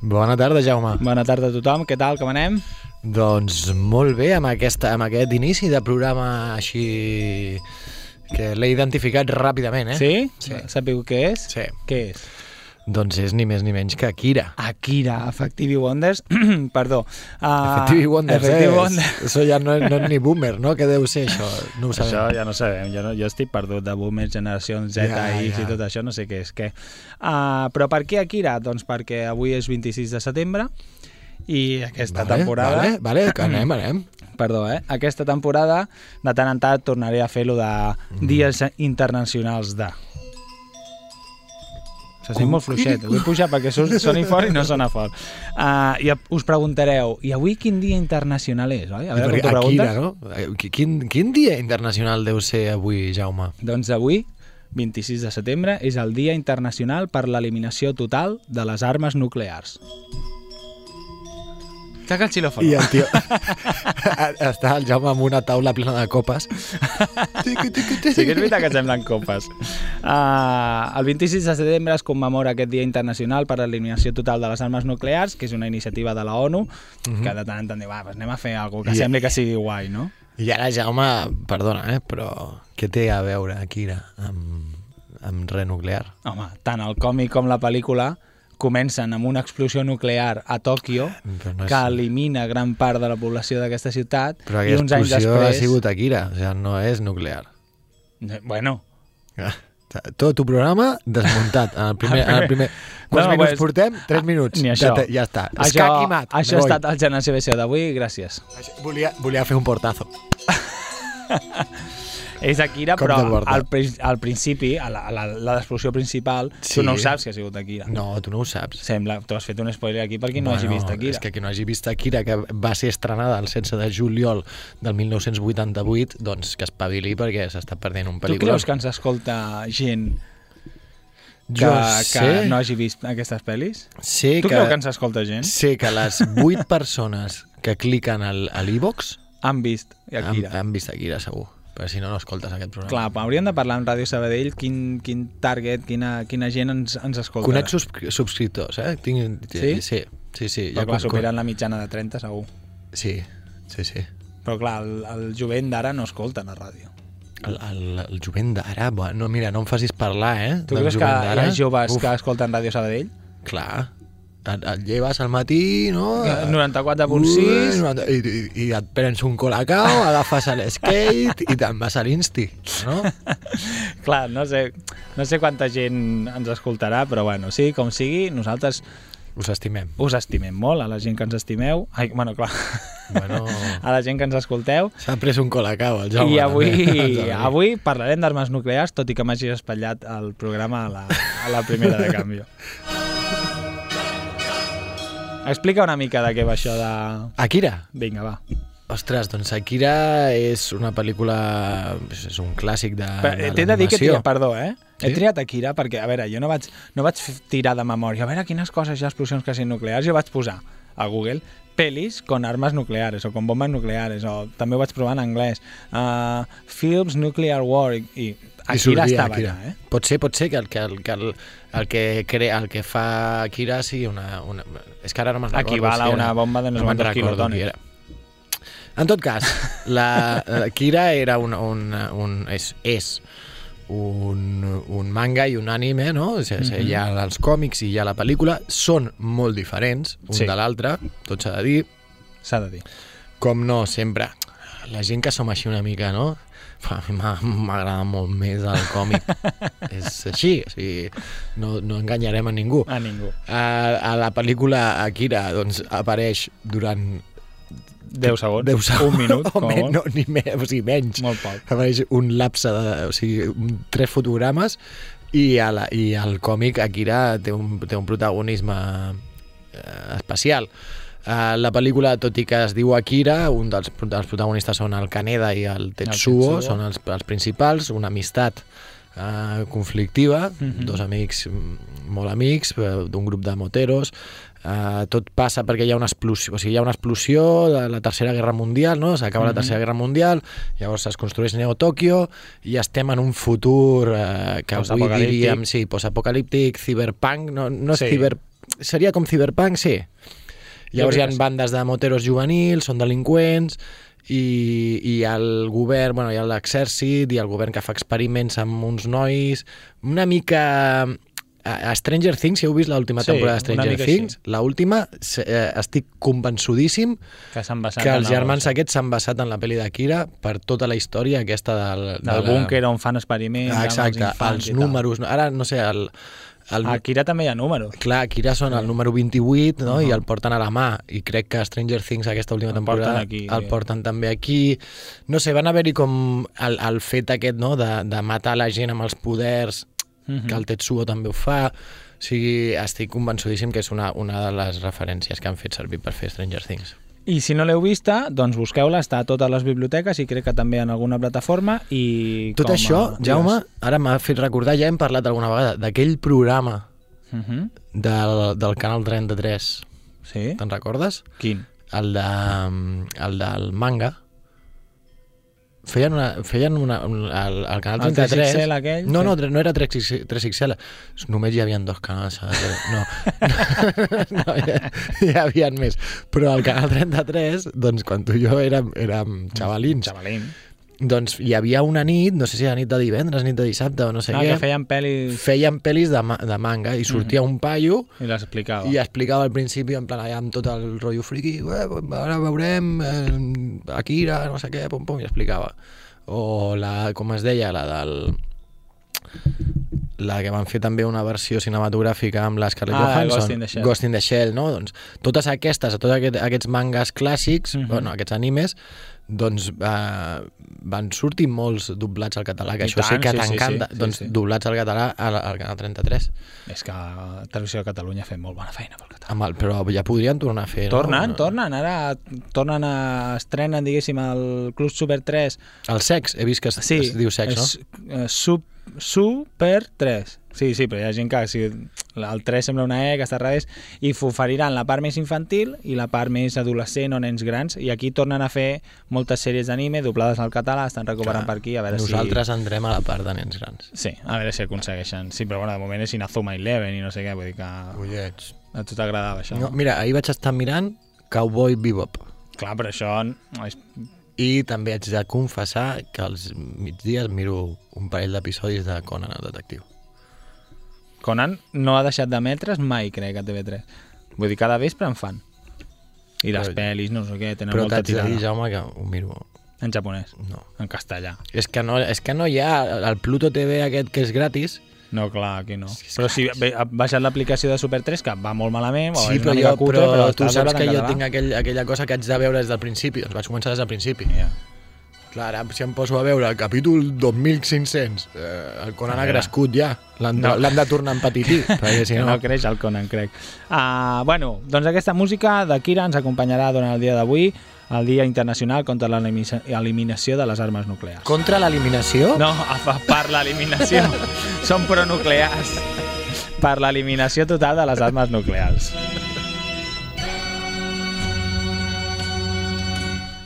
Bona tarda, Jaume. Bona tarda a tothom. Què tal, com anem? Doncs molt bé, amb, aquesta, amb aquest inici de programa així que l'he identificat ràpidament, eh? Sí? Sí. Sabeu què és? Sí. Què és? Doncs és ni més ni menys que Akira. Akira, Effective Wonders, perdó. Uh, Effective Wonders, Effective eh? Wonders. Això ja no, no és ni boomer, no? Què deu ser això? No ho sabem. Això ja no sabem, jo, no, jo estic perdut de boomers, generació Z, Ja, X ja. i tot això, no sé què és què. Uh, però per què Akira? Doncs perquè avui és 26 de setembre i aquesta vale, temporada... Vale, vale, que anem, anem. Perdó, eh? Aquesta temporada, de tant en tant, tornaré a fer lo de Mm. dies internacionals de... Se sent molt fluixet, vull pujar perquè soni fort i no sona fort. Uh, I us preguntareu, i avui quin dia internacional és, oi? A veure, com preguntes. no? Eh, Quin, quin dia internacional deu ser avui, Jaume? Doncs avui, 26 de setembre, és el Dia Internacional per l'Eliminació Total de les Armes Nuclears. Saca el xilòfon. I el tio... Està el Jaume amb una taula plena de copes. Sí que és veritat que semblen copes. Uh, el 26 de setembre es commemora aquest Dia Internacional per l'Eliminació Total de les Armes Nuclears, que és una iniciativa de la ONU, que de tant en tant diu, va, pues anem a fer alguna que I- sembli que sigui guai, no? I ara, Jaume, perdona, eh, però què té a veure Akira amb, amb res nuclear? Home, tant el còmic com la pel·lícula comencen amb una explosió nuclear a Tòquio no és- que elimina gran part de la població d'aquesta ciutat Però i uns anys després... ha sigut Akira, o sigui, no és nuclear. Eh, Bueno, Ah, Tot tu programa desmuntat. En el primer, en el primer... Quants No, minuts pues, portem? Tres minuts. ni això. Ja, ja està. això, Escac i mat. això ha estat el Generació BCO d'avui, gràcies. Volia, volia fer un portazo. És Akira, Com però al, al principi, a la, a la, la l'explosió principal, Sí. tu no ho saps que ha sigut Akira. No, tu no ho saps. Sembla, tu has fet un spoiler aquí per qui no hagi vist Akira. És que qui no hagi vist Akira, que va ser estrenada el 16 de juliol del 1988, doncs que espavili perquè s'està perdent un Tu pel·lícula. creus que ens escolta gent que, Jo que sé, no hagi vist aquestes pel·lis? sé Tu que, creus que ens escolta gent? sé que les 8 persones que cliquen al, a l'e-box Han vist han, Akira. han vist Akira, segur. Però si no, no escoltes aquest programa. Clar, però hauríem de parlar amb Ràdio Sabadell quin, quin target, quina, quina gent ens, ens escolta. Conec subscri- subscriptors, eh? Tinc, Sí? Sí, sí, sí. Però clar, con- superen la mitjana de 30, segur. Sí, sí, sí. Però clar, el, el jovent d'ara no escolta la ràdio. El, el, el jovent d'ara, bueno, mira, no em facis parlar, eh? Tu creus que hi ha joves Uf, que escolten Ràdio Sabadell? Clar. Et, et lleves al matí, no? 94.6. Ui, 90 I, i, I et prens un colacao, agafes l'skate i te'n vas a l'Insti, no? Clar, no sé, no sé quanta gent ens escoltarà, però bueno, sí, com sigui, nosaltres Us estimem. us estimem molt, a la gent que ens estimeu. Ai, bueno, clar, Bueno, a la gent que ens escolteu. s'ha pres un colacao, el Jaume. I avui, també. avui parlarem d'armes nuclears, tot i que m'hagi espatllat el programa a la, a la primera de canvi. Explica una mica de què va això de... Akira, Vinga, va. Ostres, doncs Akira és una pel·lícula... És un clàssic de, Però, de eh, T'he de dir que triat, perdó, eh? Sí? He triat Akira perquè, a veure, jo no vaig, no vaig tirar de memòria, a veure quines coses hi ha explosions quasi nuclears, jo vaig posar a Google pelis con armes nucleares o con bombes nucleares, o també ho vaig provar en anglès, uh, films nuclear war, I Akira estava Akira. allà, eh? Pot ser, pot ser que el que, el, que, el, el que, crea, el que fa Akira sigui una... una és que ara no me'n recordo. Equival a una bomba de no sé me'n quantos recordo quilotons. qui era. En tot cas, la, la Akira era un, un, un, és, és un, un manga i un anime, no? O sigui, Mhm. Hi ha els còmics i hi ha la pel·lícula, són molt diferents un Sí. de l'altre, tot s'ha de dir, S'ha de dir. com no, sempre. La gent que som així una mica, no? A mi m'agrada molt més el còmic. és així, o sigui, no, no enganyarem a ningú. A ningú. A, a la pel·lícula Akira doncs, apareix durant 10 segons. 10 segons. Un minut, o men, no, ni més, o sigui, menys. Molt poc. Apareix un lapse de... O sigui, un, tres fotogrames i, a la, i el còmic Akira té un, té un protagonisme eh, especial. Uh, la pel·lícula, tot i que es diu Akira, un dels, dels protagonistes són el Kaneda i el Tetsuo, Tetsuo. són els, els principals, una amistat uh, conflictiva, Mhm. dos amics mm, molt amics, eh, d'un grup de moteros, Uh, tot passa perquè hi ha una explosió, o sigui, hi ha una explosió de la Tercera Guerra Mundial, no? S'acaba la Mhm. Tercera Guerra Mundial, llavors es construeix Neo Tòquio i estem en un futur uh, que avui diríem, sí, postapocalíptic, ciberpunk, no, no és Sí. ciber... Seria com ciberpunk, sí. Llavors hi ha bandes de moteros juvenils, són delinqüents, i, i el govern, bueno, hi ha l'exèrcit i el govern que fa experiments amb uns nois, una mica... A a Stranger Things, si heu vist l'última Sí, temporada de Stranger Things, l'última, se- eh, estic convençudíssim Que que els el- germans aquests s'han basat en la pel·li d'Akira per tota la història aquesta del... de Del la- búnquer on fan experiments Ah, amb Exacte, els els números. Ara, no sé, el, el, A Akira també hi ha números. Clar, Akira són el número 28 no? Uh-huh. i el porten a la mà i crec que Stranger Things aquesta última El temporada porten aquí, el porten també aquí no sé, van haver-hi com el, el fet aquest no? de, de matar la gent amb els poders Mhm. que el Tetsuo també ho fa o sigui, estic convençudíssim que és una, una de les referències que han fet servir per fer Stranger Things I si no l'heu vista, doncs busqueu-la, està a totes les biblioteques i crec que també en alguna plataforma i tot com a- això, Jaume, ara m'ha fet recordar ja hem parlat alguna vegada d'aquell programa Mhm. del, del Canal 33 Sí? te'n recordes? Quin? el, de, el del manga feien una, feien una, un- el, el canal El 33 3XL aquell, no, no, no era 3XL, 3XL només hi havia dos canals saps? no, no hi, hi havia més. Però al canal 33 doncs quan tu i jo érem, érem xavalins Xavalín. Doncs hi havia una nit, no sé si era nit de divendres nit de dissabte o no sé Ah, què que feien pel·lis feien pel·lis de, ma de manga i sortia un paio i les explicava. i explicava al principi en plan allà amb tot el rotllo friki "Eh, ara veurem eh, Akira, no sé què, pum pum, i explicava o la, com es deia, la del la que van fer també una versió cinematogràfica amb la Scarlett Ah, Johansson, Ghost in the Shell. Ghost in the Shell, no? Doncs totes aquestes, tots aquest, aquests mangas clàssics, Mhm. bueno, aquests animes, doncs eh, van sortir molts doblats al català, que I això sí tant, que sí, sí, t'encanta, sí, sí, doncs sí. doblats al català al, al Canal 33. És que Televisió de Catalunya ha fet molt bona feina pel català. Amb el, però ja podrien tornar a fer, Tornen, no? tornen, ara tornen a estrenen, diguéssim, el Club Super 3. El sex, he vist que es, Sí, es diu sex, no? sub, Super 3. Sí, sí, però hi ha gent que si el 3 sembla una E, que està revés, i oferiran la part més infantil i la part més adolescent o nens grans, i aquí tornen a fer moltes sèries d'anime doblades al català, estan recuperant per aquí, a veure Nosaltres entrem a la part de nens grans. si... Sí, a veure si aconsegueixen. Sí, però bueno, de moment és Inazuma Eleven i no sé què, vull dir que Ullets. a tu t'agradava això. No, mira, ahir vaig estar mirant Cowboy Bebop Clar, però això no és... i també haig de confessar que als migdies miro un parell d'episodis de Conan el detectiu. Conan no ha deixat d'emetre's mai, crec, a TV3. Vull dir, cada vespre en fan. I les Però- pel·lis, no sé què, tenen Però molta t'haig de tirada. dir, Jaume, que ho miro. En japonès, No. en castellà. És que no, és que no hi ha el Pluto TV aquest que és gratis. No, clar, aquí no. És Però si ha baixat l'aplicació de Super 3, que va molt malament, o Sí, és però, mica jo, cutre, però, però tu saps que jo tinc aquell, aquella cosa que haig de veure des del principi. Doncs vaig començar des del principi. Ja. Clar, ara, si em poso a veure el capítol 2500, eh, el Conan A ha crescut ja. L'han No. no. de tornar en petití, perquè si no... no creix el Conan, crec. Uh, bueno, doncs aquesta música de Kira ens acompanyarà durant el dia d'avui, el Dia Internacional contra l'Eliminació de les Armes Nuclears. Contra l'eliminació? No, a per l'eliminació. Són pronuclears. Per l'eliminació total de les armes nuclears.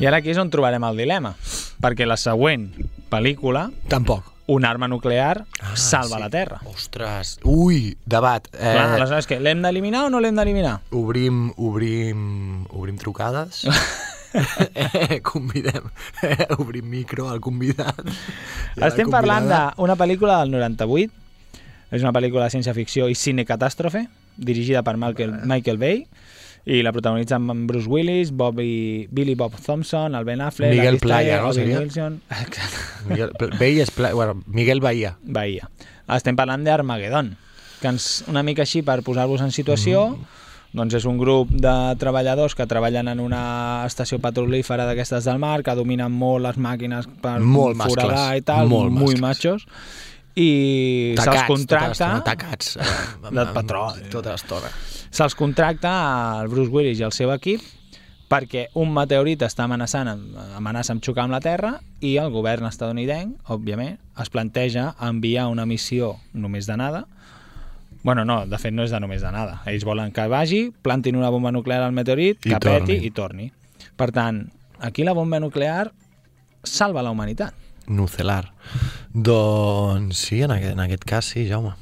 I ara aquí és on trobarem el dilema. Perquè la següent pel·lícula, Tampoc. una arma nuclear, Ah, salva sí. la Terra. Ostres, ui, debat. Eh, Clar, aleshores, què? L'hem d'eliminar o no l'hem d'eliminar? obrim, obrim, obrim trucades. eh, convidem, eh, obrim micro al convidat. I a la Estem parlant d'una pel·lícula del 98. És una pel·lícula de ciència-ficció i cinecatàstrofe, dirigida per Michael, Michael Bay, i la protagonitzen amb Bruce Willis, Bobby, Billy Bob Thompson, el Ben Affleck, Miguel Playa, no, seria? Wilson... Miguel, Bahia és pla... bueno, Miguel Bahia. Bahia. Estem parlant d'Armageddon, que ens, una mica així per posar-vos en situació, Mm. doncs és un grup de treballadors que treballen en una estació petrolífera d'aquestes del mar, que dominen molt les màquines per Molt foradar mascles, i tal, molt mascles. machos, i se'ls contracta... Tacats. eh, Del amb- petroli. Tota l'estona. Se'ls contracta al Bruce Willis i al seu equip perquè un meteorit està amenaçant amb, amenaça amb xocar amb la Terra i el govern estadounidenc, òbviament, es planteja enviar una missió només de nada Bueno, no, de fet no és de només de nada. Ells volen que vagi, plantin una bomba nuclear al meteorit, I que peti torni. i torni. Per tant, aquí la bomba nuclear salva la humanitat. Nucelar. Doncs sí, en aquest, en aquest cas sí, Jaume.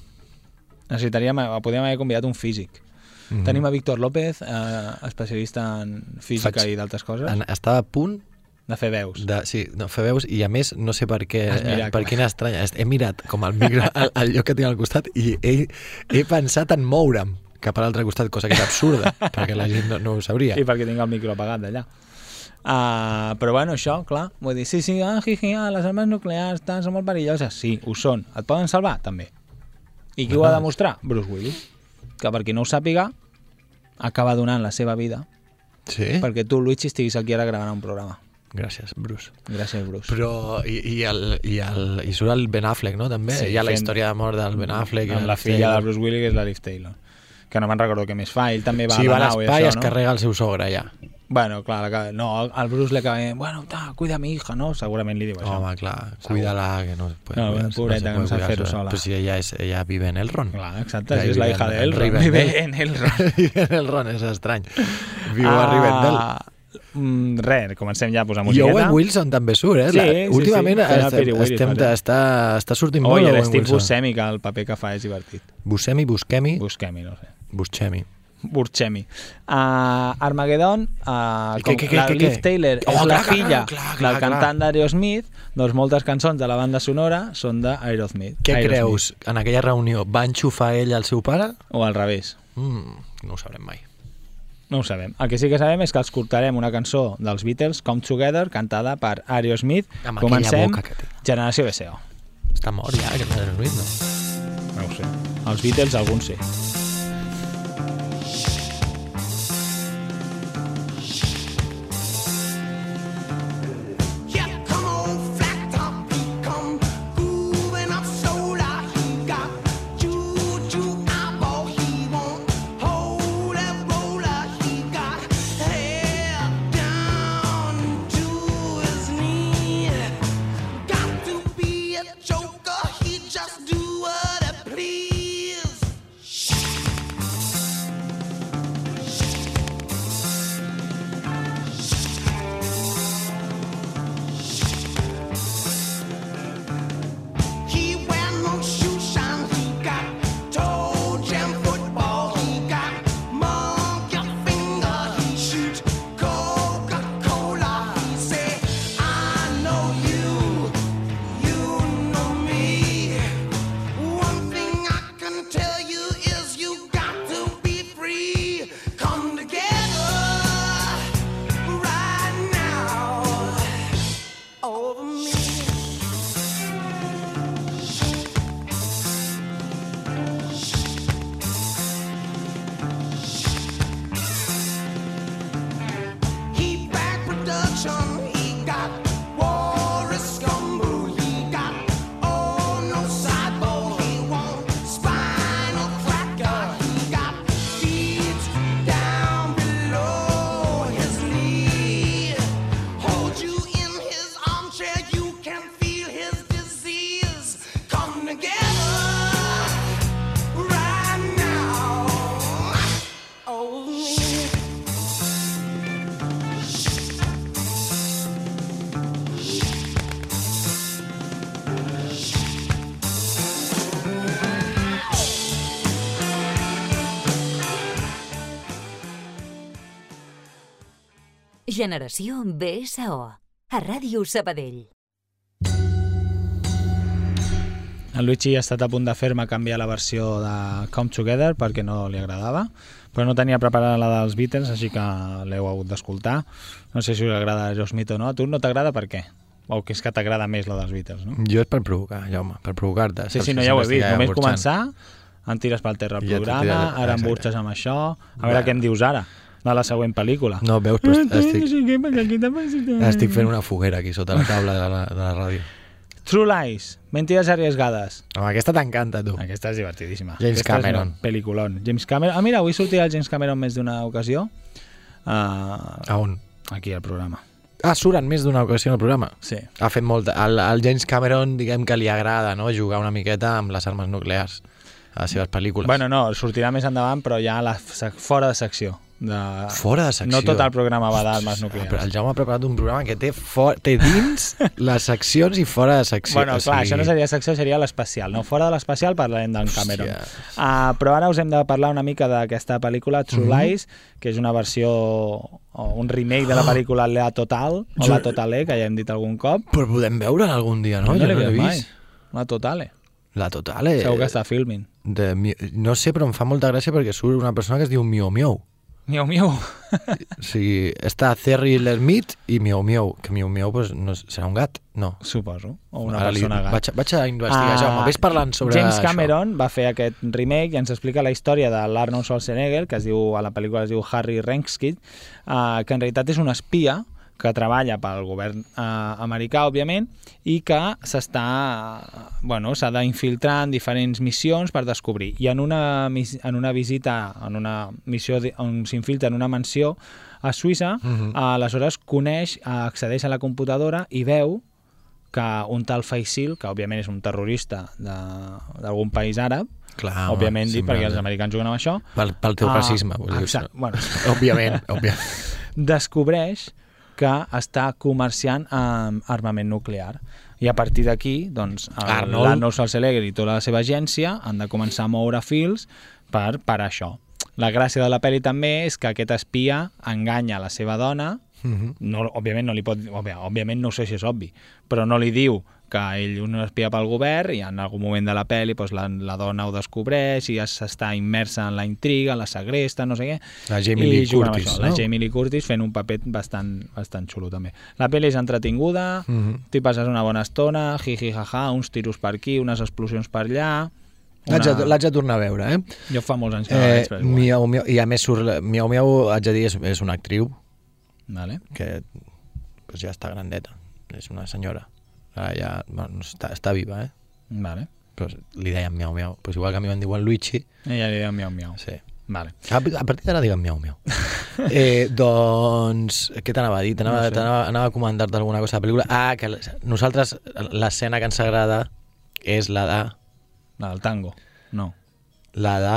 Necessitaríem, podríem haver convidat un físic. Mm. Tenim a Víctor López, eh, especialista en física Faig- i d'altres coses, En, estava a punt de fer veus. de, sí, no, fer veus i a més no sé per què, Has mirat, eh, per quina estranya he mirat com el micro al, al lloc que tinc al costat i he, he pensat en moure'm cap a l'altre costat, cosa que és absurda perquè la gent no, no ho sabria I perquè tinc el micro apagat d'allà. Uh, però bueno, això, clar, vull dir, sí, sí, ah, jiji, ah, les armes nuclears tan, són molt perilloses. Sí, ho són. Et poden salvar? També. I qui ho ha de demostrar? Bruce Willis. Que per qui no ho sàpiga, acaba donant la seva vida sí? perquè tu, Luigi, estiguis aquí ara gravant un programa. gràcies Bruce Gràcies, Bruce. però i, i, el, i, el, i surt el Ben Affleck no? també, Sí, hi ha la història d'amor del Ben Affleck amb la filla Taylor. de Bruce Willis, que és la Liv Taylor. Que no me'n recordo què més fa. Ell també va sí, a va la a nau i l'espai i es no? carrega el seu sogre ja Bueno, clar, la- no, al Bruce le dient, bueno, ta, cuida a mi hija, no? Segurament li diu això. Home, clar, cuida-la, que no se puede No, cuidar, pobreta, se que no puede sabe cuidar fer-ho sola. Pues si ella, es, ella vive en Elron. Clar, exacte, Ja si és la hija en- de. Vive en Elron. vive en Elron, és estrany. Viu a Rivendell. Mm, res, comencem ja a posar I musiqueta. Owen Wilson també surt, eh? Sí, La- sí, Últimament sí, est- Willis, estem, vaja. està, està sortint molt Oi, Owen l'Steve Wilson. Buscemi, que el paper que fa és divertit. Buscemi, Busquemi, Buscemi, no sé. Buscemi. Burchemi. Uh, Armageddon, uh, com què, què, la què, Liv què? Taylor Oh, és la clar, clar, filla clar, clar, del clar. cantant d'Aerosmith, doncs moltes cançons de la banda sonora són d'Aerosmith. Què Aerosmith. creus? En aquella reunió va enxufar ell al seu pare? O al revés. Mm, no ho sabrem mai. No ho sabem. El que sí que sabem és que escoltarem una cançó dels Beatles, Come Together, cantada per Aerosmith. Amb Comencem, boca que té. Generació BCO. Està mort ja, aquest Aerosmith, no? No ho sé. Els Beatles, alguns sí. Generació BSO. A Ràdio Sabadell. El Luigi ha estat a punt de fer-me canviar la versió de Come Together perquè no li agradava, però no tenia preparada la dels Beatles, així que l'heu hagut d'escoltar. No sé si us agrada Joe Smith o no. A tu no t'agrada per què? O que és que t'agrada més la dels Beatles, no? Jo és per provocar, Jaume, per provocar-te. Sí, sí, no, ja ho he vist. Només burxant. començar, em tires pel terra el Ja programa, tiraré, ara em burxes amb això, a veure Bueno. què em dius ara, de la següent pel·lícula. No, veus, però est- estic, estic... fent una foguera aquí sota la taula de la, de la ràdio. True Lies, Mentides arriesgades. Home, aquesta t'encanta, tu. Aquesta és divertidíssima. James Aquesta Cameron. Peliculón. James Cameron. Ah, mira, avui sortirà el James Cameron més d'una ocasió. Uh, A on? aquí al programa. Ah, surt més d'una ocasió el programa. Sí. Ha fet molt... Al, al James Cameron, diguem que li agrada no? jugar una miqueta amb les armes nuclears a les seves pel·lícules. Bueno, no, sortirà més endavant, però ja a la, fora de secció. De... Fora de secció. No tot el programa va d'armes Ah, nuclears. però el Jaume ha preparat un programa que té, for... té dins les seccions i fora de secció. Bueno, clar, això no seria secció, seria l'especial. No? Fora de l'especial parlarem d'en Cameron. Uh, però ara us hem de parlar una mica d'aquesta pel·lícula, True Mhm. Lies, que és una versió o un remake de la pel·lícula La Total, o Jo- La Totale, que ja hem dit algun cop. Però podem veure algun dia, no? no jo no l'he vist mai. La Totale. La total, eh? Segur que està filming. De, no sé, però em fa molta gràcia perquè surt una persona que es diu Miau Miau. Miau, miau. Sigui, està Terry Lermit i Miau Miau. Que Miau Miau pues, no, serà un gat? No. Suposo. O una Ara persona li, gat. Vaig, vaig a investigar, Ah, Jaume. Ves parlant sobre James això. Cameron va fer aquest remake i ens explica la història de l'Arnold Schwarzenegger, que es diu, a la pel·lícula es diu Harry Renkskid, uh, que en realitat és un espia que treballa pel govern uh, americà, òbviament, i que s'està... Bueno, s'ha d'infiltrar en diferents missions per descobrir. I en una, en una visita, en una missió on s'infiltra en una mansió a Suïssa, Mhm. aleshores coneix, eh, accedeix a la computadora i veu que un tal Faisil, que òbviament és un terrorista de- d'algun país àrab, Clar, òbviament sempre. perquè els americans juguen amb això, Pel, pel teu Ah, racisme, vull dir. exacte, bueno. Òbviament, òbviament. descobreix que està comerciant amb armament nuclear. I a partir d'aquí, doncs, l'Arnold Schwarzenegger i tota la seva agència han de començar a moure fils per parar això. La gràcia de la pel·li també és que aquest espia enganya la seva dona, Mhm. no, òbviament no li pot òbvia, òbviament no sé si és obvi, però no li diu que ell un espia pel govern i en algun moment de la pel·li doncs, la, la dona ho descobreix i es- està immersa en la intriga, la segresta, no sé què. La Jamie Lee Curtis, això, no? La Jamie Lee Curtis fent un paper bastant, bastant xulo també. La pel·li és entretinguda, Mhm. t'hi passes una bona estona, jiji jaja, uns tiros per aquí, unes explosions per allà... De, l'haig de tornar a veure, eh? Jo fa molts anys que no la eh veig, però guai. miau, miau, I a més surt... Miau Miau, haig de dir, és, és una actriu Vale. que pues, ja està grandeta. És una senyora. Ara ja... Bueno, està, està viva, eh? Vale. Però li deien Miau Miau. Pues igual que a mi em diuen Luigi. Ella li diu miau miau. Sí. Vale. A, a partir d'ara digue'm Miau Miau. eh, doncs, què t'anava a dir? T'anava, No sé. t'anava, anava a comentar-te alguna cosa de la pel·lícula. Ah, que nosaltres, l'escena que ens agrada és la de... La del tango. No. La de...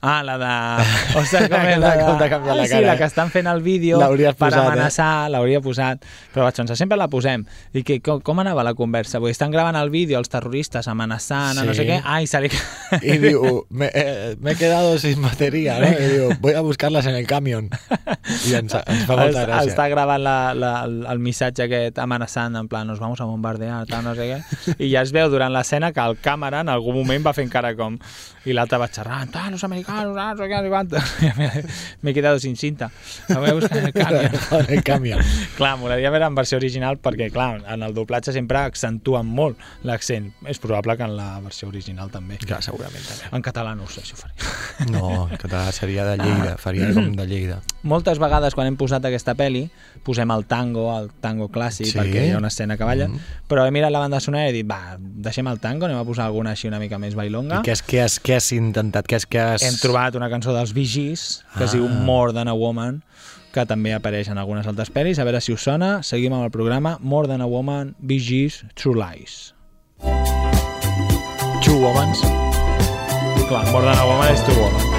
Ah, la de... Ostres, com és la t'ha- de... com t'ha canviat la ah, sí, cara, la eh? que estan fent el vídeo per posat, eh? amenaçar, l'hauria posat. Però vaig pensar, sempre la posem. I que, com, com anava la conversa? Vull estan gravant el vídeo els terroristes amenaçant, sí. no sé què. Ai, se li... Y digo, me, eh, me he quedado sin batería, ¿no? Y digo, voy a buscarlas en el camión. I ens, ens fa molta gràcia. està gravant la, la, el, missatge aquest amenaçant, en plan, nos vamos a bombardear, tal, no sé què. I ja es veu durant l'escena que el càmera en algun moment va fent cara com... I l'altre va xerrant, ah, los americanos, ah, no sé què, no sé quanto. M'he quedado sin cinta. La a buscar en el camión. en el clar, m'agradaria veure en versió original perquè, clar, en el doblatge sempre accentuen molt l'accent. És probable que en la versió original també. Clar, segurament també. En català no ho sé si ho faria. No, en català seria de Lleida, faria com de Lleida. Moltes vegades quan hem posat aquesta peli posem el tango, el tango clàssic, Sí? perquè hi ha una escena que balla, Mhm. però he mirat la banda sonora i he dit, va, deixem el tango, anem a posar alguna així una mica més bailonga. I què has, què, has, què has intentat? Què has, què has... Hem trobat una cançó dels Gees, que es diu Ah. More Than a Woman, que també apareix en algunes altres pel·lis. A veure si us sona. Seguim amb el programa More Than a Woman, Gees, True Lies. Two Womans. Clar, More Than a Woman és True Woman.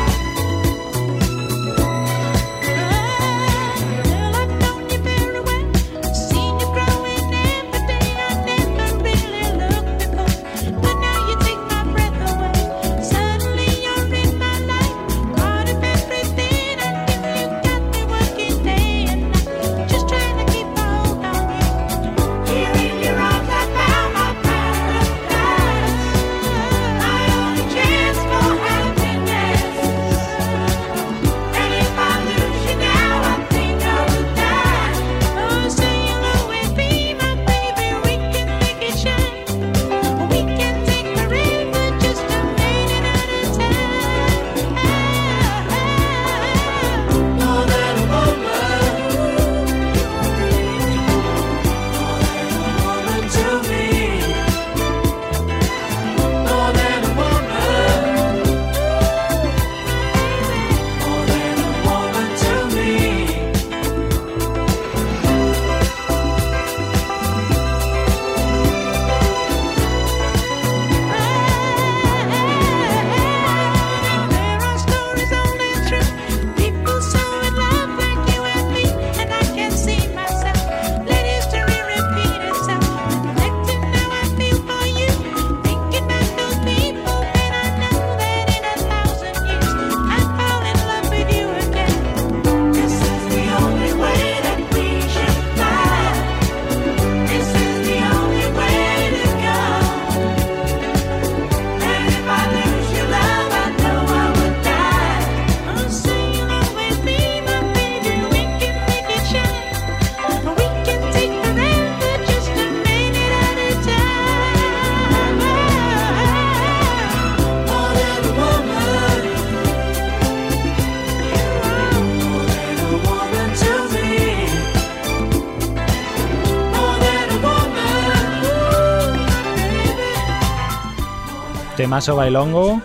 Temazo Bailongo,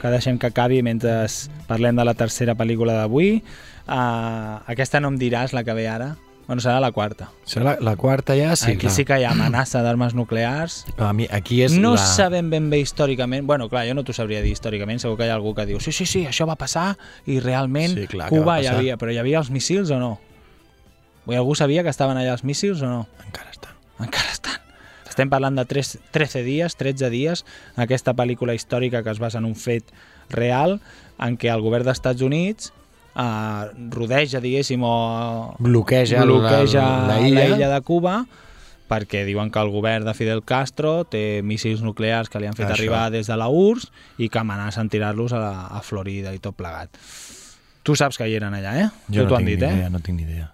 que deixem que acabi mentre parlem de la tercera pel·lícula d'avui. Uh, aquesta no em diràs, la que ve ara. Bueno, serà la quarta. Serà la, la quarta ja, sí, Aquí clar. sí que hi ha amenaça d'armes nuclears. A mi, aquí és no la... sabem ben bé històricament, bueno, clar, jo no t'ho sabria dir històricament, segur que hi ha algú que diu sí, sí, sí, això va passar i realment Sí, clar Cuba hi havia, però hi havia els míssils o no? O algú sabia que estaven allà els míssils o no? Encara està. Encara estan. Estem parlant de tres, 13 dies, 13 dies, aquesta pel·lícula històrica que es basa en un fet real en què el govern dels Estats Units eh, rodeja, diguéssim, o Bloqueja, bloqueja la, la, la illa. de Cuba perquè diuen que el govern de Fidel Castro té míssils nuclears que li han fet Això. arribar des de la URSS i que amenacen tirar-los a, a Florida i tot plegat. Tu saps que hi eren allà, eh? Jo Tu no t'ho han tinc dit, eh? idea, no tinc ni idea.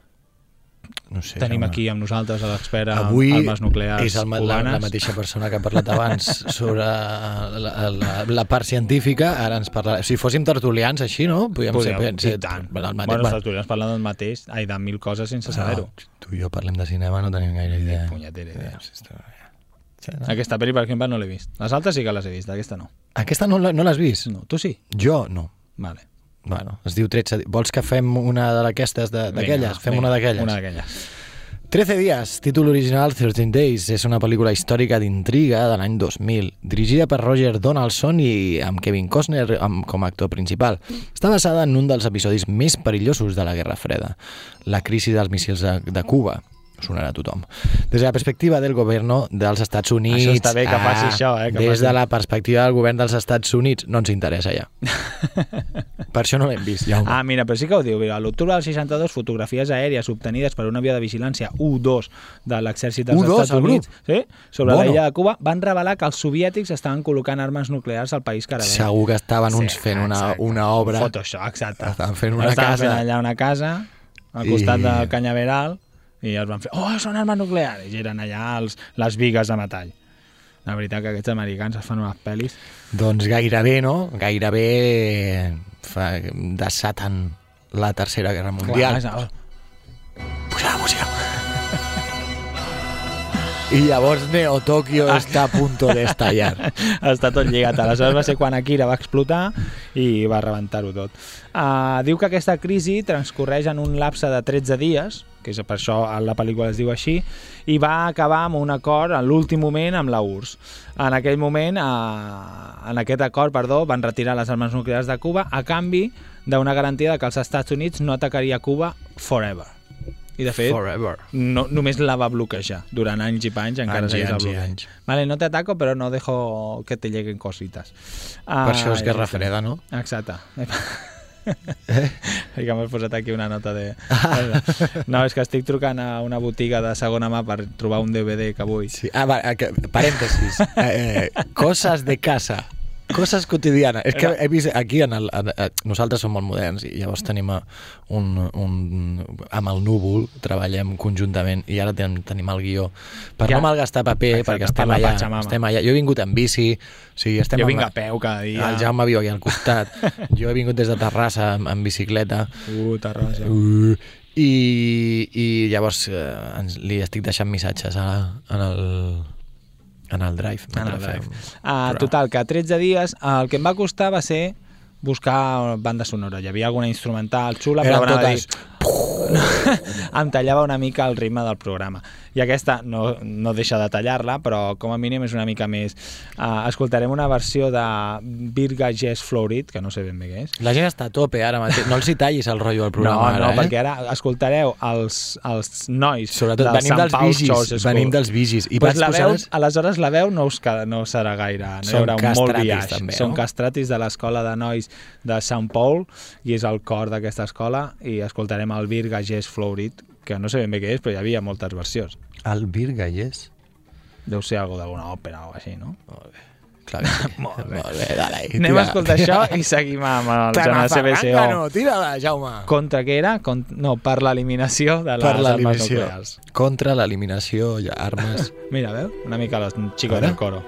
No sé. Tenim Jaume. aquí amb nosaltres a l'expert en Avui armes nuclears és el, la, la mateixa persona que ha parlat abans sobre la, la, la part científica, ara ens parlarà... Si fóssim tertulians així, no? Podríem Podríem, ser... i ser tant. el mateix, Bueno, els tertulians parlen del mateix, ai, de mil coses sense saber-ho. tu i jo parlem de cinema, no tenim gaire idea. punyetera idea. Sí, esto- sí, no? Aquesta pel·li, per exemple, no l'he vist. Les altres sí que les he vist, aquesta no. Aquesta no, no l'has vist? No, tu sí? Jo no. Vale. Bueno, es diu 13... di- Vols que fem una d'aquestes, d'aquelles? Fem vinga, una d'aquelles? Una d'aquelles. 13 dies, títol original 13 Days, és una pel·lícula històrica d'intriga de l'any 2000, dirigida per Roger Donaldson i amb Kevin Costner amb, com a actor principal. Està basada en un dels episodis més perillosos de la Guerra Freda, la crisi dels míssils de, de Cuba sonarà a tothom. Des de la perspectiva del govern dels Estats Units... Això està bé que faci això, eh, que des faci- de la perspectiva del govern dels Estats Units no ens interessa ja. per això no l'hem vist, ja. Ah, mira, però sí que ho diu. A l'octubre del 62, fotografies aèries obtenides per un avió de vigilància U-2 de l'exèrcit dels U-2, Estats? Units sí, sobre Bueno. la illa de Cuba van revelar que els soviètics estaven col·locant armes nuclears al país carabenc. Segur que estaven uns fent una, exacte. una obra... Photoshop, exacte. Estaven fent una Estaven casa. fent allà una casa al costat I- del canyaveral i es van fer, oh, són armes nuclears! I eren allà els, les vigues de metall. La veritat que aquests americans es fan unes pel·lis Doncs gairebé, no? Gairebé fa, desaten la Tercera Guerra Mundial. Clar, Puja la música. I llavors Neo Tokyo està a punto de estallar. està tot lligat. Aleshores va ser quan Akira va explotar i va rebentar-ho tot. Uh, diu que aquesta crisi transcorreix en un lapse de 13 dies, que és per això la pel·lícula es diu així, i va acabar amb un acord en l'últim moment amb la URSS. En aquell moment, uh, en aquest acord, perdó, van retirar les armes nuclears de Cuba a canvi d'una garantia de que els Estats Units no atacaria Cuba forever. I de fet, Forever. no, només la va bloquejar durant anys i panys, encara Anys anys i bloqueig. anys. Vale, no te ataco, però no dejo que te lleguen cositas. Ah, Per això és Guerra Freda, no? Exacte. Eh? que m'has posat aquí una nota de... No, és que estic trucant a una botiga de segona mà per trobar un DVD que vull. Sí. Ah, va, eh, que- parèntesis. Eh, eh, coses de casa. Coses quotidianes. És que he vist aquí, en el, en, eh, nosaltres som molt moderns i llavors tenim eh, un, un, amb el núvol, treballem conjuntament i ara tenim, tenim el guió per Ja. no malgastar paper, Exacte, perquè per estem la allà, Pachamama. estem allà. Jo he vingut en bici, o sigui, estem Jo amb vinc la- a peu cada dia. El Jaume viu aquí al costat. jo he vingut des de Terrassa amb, amb bicicleta. Uh, Tarrasa. Uh, i, i llavors eh, ens, li estic deixant missatges a, en el en el drive. En el drive. Ah, programa. total, que 13 dies el que em va costar va ser buscar banda sonora. Hi havia alguna instrumental xula, Eren però totes... dir, em tallava una mica el ritme del programa. I aquesta no, no deixa de tallar-la, però com a mínim és una mica més... Uh, escoltarem una versió de Virga Jazz Florid, que no sé ben bé què és. La gent està a tope ara mateix. No els hi tallis el rotllo al programa no, no, ara, eh? perquè ara escoltareu els, els nois Sobretot del venim Sant dels Pau vigis, School. venim dels vigis. I pues la veu, les- aleshores la veu no, us, queda- no serà gaire, no hi Són haurà un molt castratis, viatge. també, Són no? castratis de l'escola de nois de Sant Paul i és el cor d'aquesta escola i escoltarem el Virga Jazz Florid, que no sé ben bé què és, però hi havia moltes versions. El Vir Gallés? Deu ser algo d'alguna òpera o així, no? Clar que sí. Molt bé. Molt bé, dale. Anem a escoltar això i seguim amb el Joan CBCO. no, tira-la, Jaume. Contra què era? Con... No, per l'eliminació de les Per armes nuclears. Contra l'eliminació i armes. Mira, veu? Una mica los chicos del coro.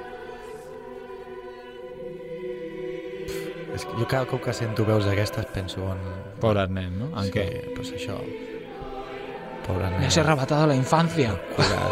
És que jo cada cop que sento veus d'aquestes penso en... Pobres nens, ¿no? ¿En sí, qué? pues això. Pobre nen. Me has arrebatado la infancia. Cura,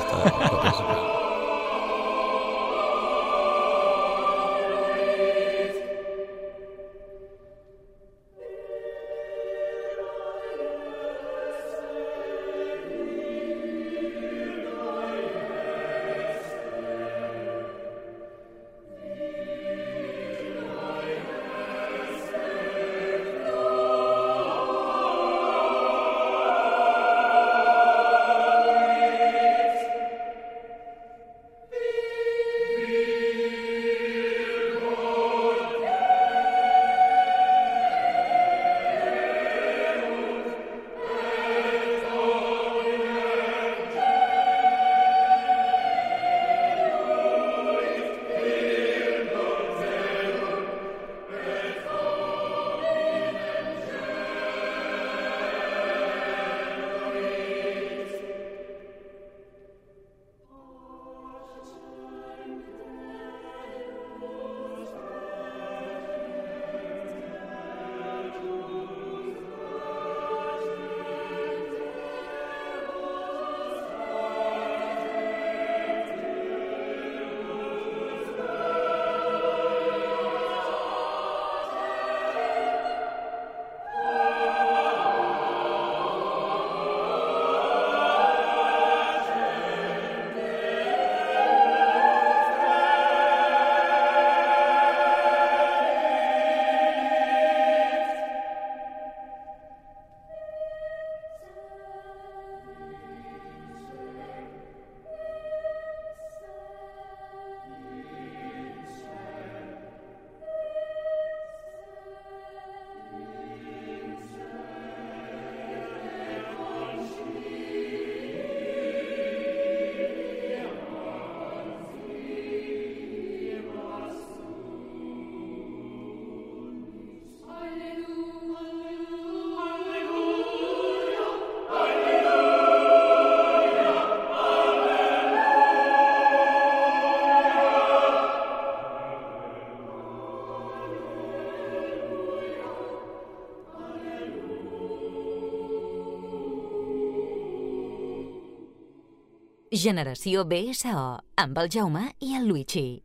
Generació BSO, amb el Jaume i el Luigi.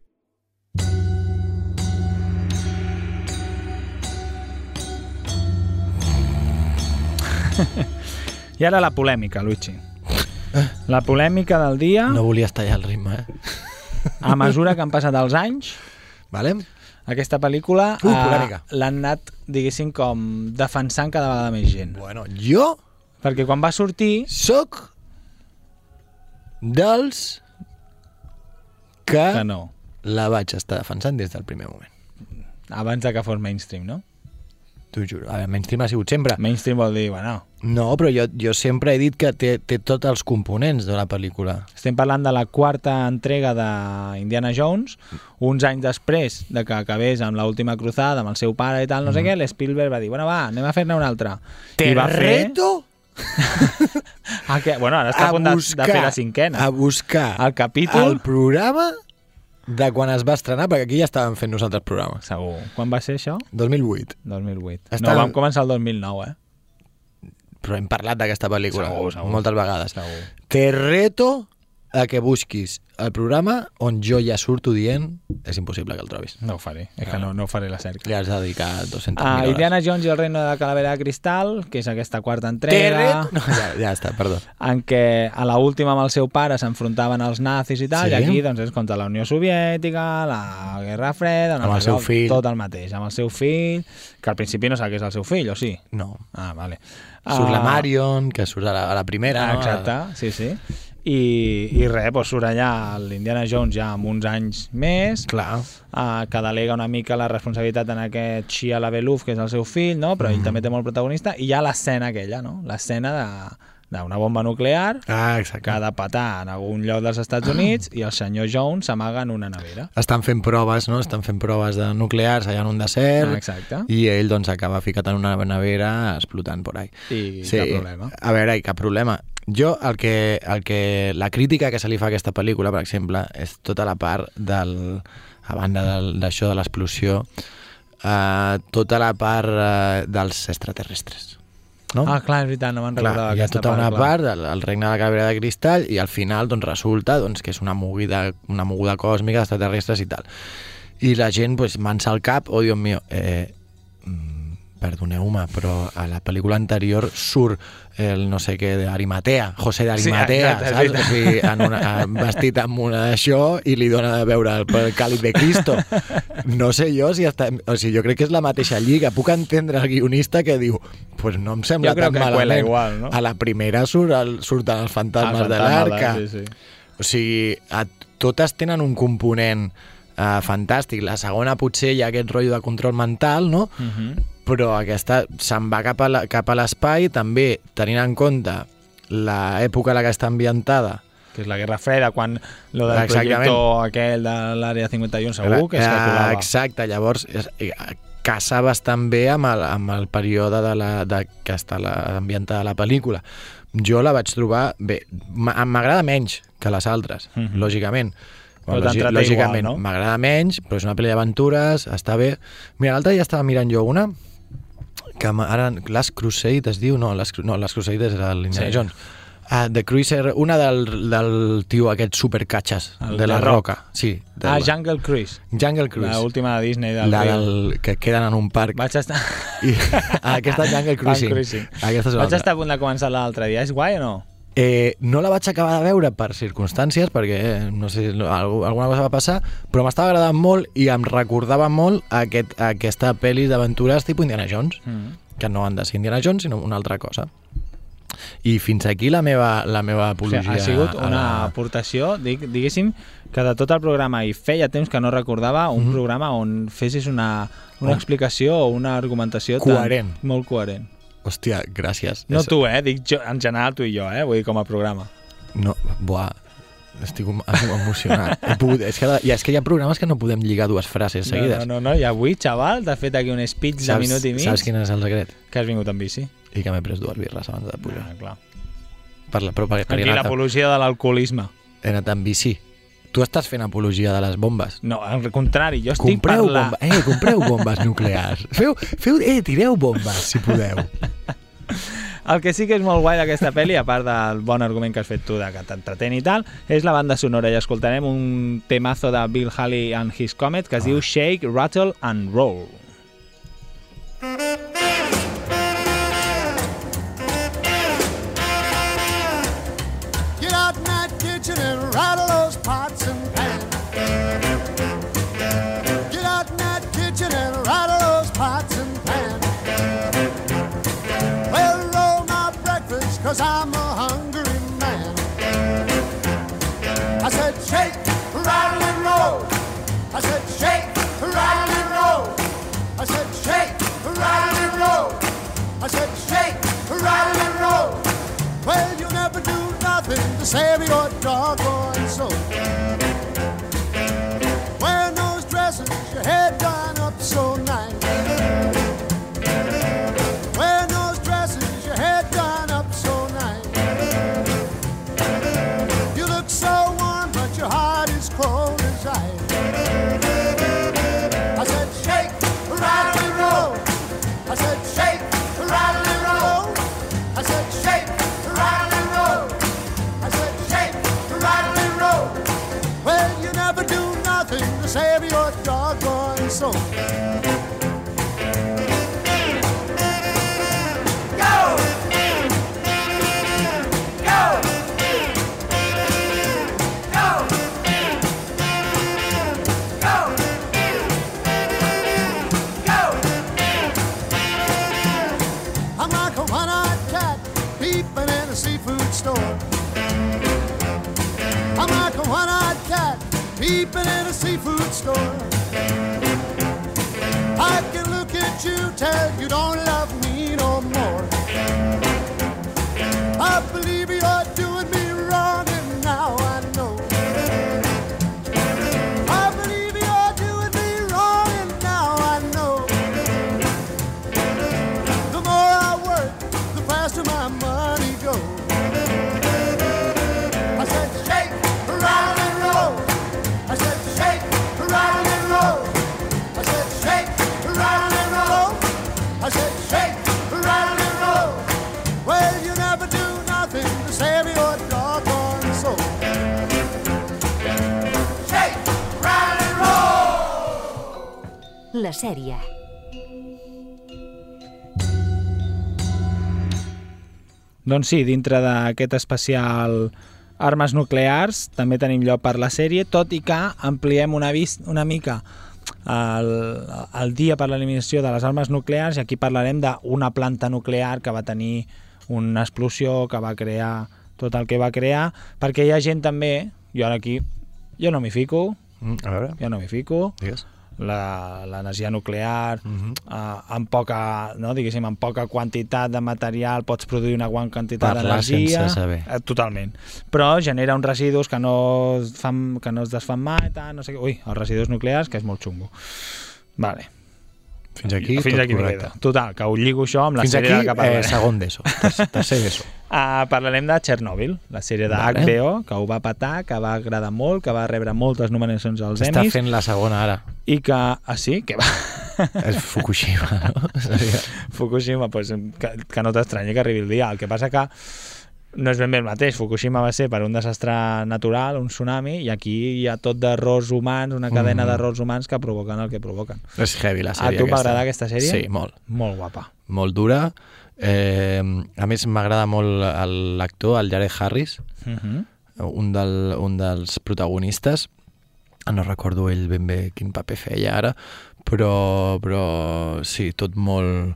I ara la polèmica, Luigi. La polèmica del dia, No volies tallar el ritme, eh? a mesura que han passat els anys, Vale? aquesta pel·lícula Uh, eh, l'han anat, diguéssim, com defensant cada vegada més gent. Bueno, jo Perquè quan va sortir, sóc dels que, que no, la vaig estar defensant des del primer moment. abans de que fos mainstream, no? T'ho juro. A veure, mainstream ha sigut sempre. Mainstream vol dir, bueno, No, però jo, jo sempre he dit que té, té tots els components de la pel·lícula. estem parlant de la quarta entrega d'Indiana Jones, uns anys després de que acabés amb l'última cruzada, amb el seu pare i tal, no sé què, l'Spielberg va dir, bueno, va, anem a fer-ne una altra. Te I va fer... Ah, que, bueno, ara està a, a punt de, de buscar, fer la cinquena. a buscar El capítol... el programa de quan es va estrenar, perquè aquí ja estàvem fent nosaltres programes. Segur. Quan va ser això? 2008. 2008. Està- No, vam començar el 2009, eh? Però hem parlat d'aquesta pel·lícula Segur, segur. moltes vegades. Segur. Te reto a que busquis el programa on jo ja surto dient és impossible que el trobis. No ho faré. És que no, no faré la cerca. Li has de dedicar 200.000 Ah, hores. Indiana Jones i el reino de la calavera de cristal, que és aquesta quarta entrega. No, ja, ja està, perdó. en què a la última amb el seu pare s'enfrontaven els nazis i tal, Sí. i aquí doncs, és contra la Unió Soviètica, la Guerra Freda... no Amb el seu fill. Tot el mateix, amb el seu fill, que al principi no sap que és el seu fill, o sí? No. Ah, vale. Surt la Ah, Marion, que surt a la, a la primera, Ah, no? exacte, sí, sí. I, i res, doncs surt allà l'Indiana Jones ja amb uns anys més, Clar. uh, que delega una mica la responsabilitat en aquest Shia LaBeouf, que és el seu fill, no? però ell també té molt protagonista, i hi ha l'escena aquella, no? l'escena de d'una bomba nuclear Ah, que exacte. ha de petar en algun lloc dels Estats Units i el senyor Jones s'amaga en una nevera. Estan fent proves, no? Estan fent proves de nuclears allà en un desert. Ah, exacte. I ell, doncs, acaba ficat en una nevera explotant por ahí. I cap problema. A veure, i cap problema. Jo, el que, el que, la crítica que se li fa a aquesta pel·lícula, per exemple, és tota la part del, a banda d'això de l'explosió, eh, tota la part eh, dels extraterrestres. No? Ah, clar, és veritat, no me'n Clar, recordava hi ha tota una clar. part, el, el regne de la calavera de cristall, i al final doncs, resulta doncs, que és una moguda, una moguda còsmica d'extraterrestres i tal. I la gent pues, mansa al cap, oh, Dios mío, eh, perdoneu-me, però a la pel·lícula anterior surt el no sé què d'Arimatea, José d'Arimatea, Sí, saps? O sigui, en una, en- vestit amb una d'això i li dona de veure el, el càlid de Cristo. No sé jo si està... O sigui, jo crec que és la mateixa lliga. Puc entendre el guionista que diu pues no em sembla tan malament. igual, no? A la primera surt el, surten els fantasmes de fantasma, l'arca. Sí, sí. O sigui, a, totes tenen un component uh, fantàstic. La segona potser hi ha aquest rotllo de control mental, no? Uh -huh. Però aquesta se'n va cap a la- cap a l'espai, també tenint en compte l'època a la que està ambientada. que és la Guerra Freda, quan lo del Exactament. projector aquell de l'àrea 51 segur que es calculava. Exacte, llavors eh, casa bastant bé amb el, amb el període de la, de, que està la, ambientada la pel·lícula. Jo la vaig trobar bé. M'agrada menys que les altres, Mhm. lògicament. Però t'entreté lògicament, no? m'agrada menys, però és una pel·li d'aventures, està bé. Mira, l'altre dia estava mirant jo una que ara Last Crusade es diu, no, Last, no, Last Crusade és l'Indiana Sí. Jones. Uh, The Cruiser, una del, del tio aquest supercatxes, El de la Rock. roca. Sí, de Ah, la- Jungle Cruise, Jungle Cruise. l'última de Disney del la del, que queden en un parc. Vaig estar... I, ah, aquesta Jungle Cruising. Cruising. Aquesta és Vaig estar a punt de començar l'altre dia. És guai o no? Eh, no la vaig acabar de veure per circumstàncies, perquè eh, no sé, no, alguna cosa va passar, però m'estava agradant molt i em recordava molt aquest, aquesta pel·li d'aventures tipus Indiana Jones, Mm. que no han de ser Indiana Jones, sinó una altra cosa. I fins aquí la meva, la meva O sigui, apologia. ha sigut una la- aportació, dic, diguéssim, que de tot el programa, i feia temps que no recordava un Mhm. programa on fessis una, una Oh. explicació o una argumentació Coherent. Tan, molt coherent. Hòstia, gràcies. No És- tu, eh? Dic jo, en general tu i jo, eh? Vull dir, com a programa. No, buah, estic em- emocionat. He pogut, és que, I és que hi ha programes que no podem lligar dues frases seguides. no, no, no, i avui, xaval, t'ha fet aquí un speech de minut i mig Saps quin és el secret? que has vingut amb bici. I que m'he pres dues birres abans de pujar. Ah, clar. Per la, però perquè, perquè Aquí l'apologia de l'alcoholisme. he anat amb bici. Tu estàs fent apologia de les bombes. No, al contrari, jo estic Compreu, parlant... bomba, eh, compreu bombes nuclears. Feu, feu, eh, tireu bombes, si podeu. El que sí que és molt guai d'aquesta pel·li, a part del bon argument que has fet tu de que t'entretén i tal, és la banda sonora i escoltarem un temazo de Bill Haley and His Comet que es diu Shake, Rattle and Roll. Get cause I'm a hungry man. I said, shake, rattle and roll. I said, shake, rattle and roll. I said, shake, rattle and roll. I said, shake, rattle and roll. Well, you never do nothing to save your doggone soul. La sèrie. Doncs sí, dintre d'aquest especial armes nuclears també tenim lloc per la sèrie, tot i que ampliem una, vis una mica el, el dia per l'eliminació de les armes nuclears i aquí parlarem d'una planta nuclear que va tenir una explosió, que va crear tot el que va crear, perquè hi ha gent també, jo ara aquí, jo no m'hi fico, Mm, a veure, jo no m'hi fico, digues. L'energia nuclear, Mhm. eh, amb poca, no, diguéssim, amb poca quantitat de material pots produir una gran quantitat d'energia. Eh, totalment. Però genera uns residus que no, es fan, que no es desfan mai, tal, no sé què. Ui, els residus nuclears, que és molt xungo. Vale. Fins aquí, Fins tot aquí correcte. Total, que ho lligo això amb la Fins sèrie aquí, de que parlarem. eh, segon d'ESO, ter- tercer d'ESO. Uh, parlarem de Chernobyl, la sèrie de Vale. HBO, que ho va patar, que va agradar molt, que va rebre moltes nominacions als Està Emmys, fent la segona ara. i que... Ah, sí? Que va... És Fukushima, no? Fukushima, pues, que, que no t'estranyi que arribi el dia. El que passa que no és ben bé el mateix. Fukushima va ser per un desastre natural, un tsunami, i aquí hi ha tot d'errors humans, una cadena Mm. d'errors humans que provoquen el que provoquen. És heavy, la A sèrie tu m'agrada aquesta sèrie? Sí, molt. Molt guapa. Molt dura. Eh, a més, m'agrada molt l'actor, el Jared Harris, Uh -huh. un, del, un dels protagonistes. No recordo ell ben bé quin paper feia ara, però, però sí, tot molt...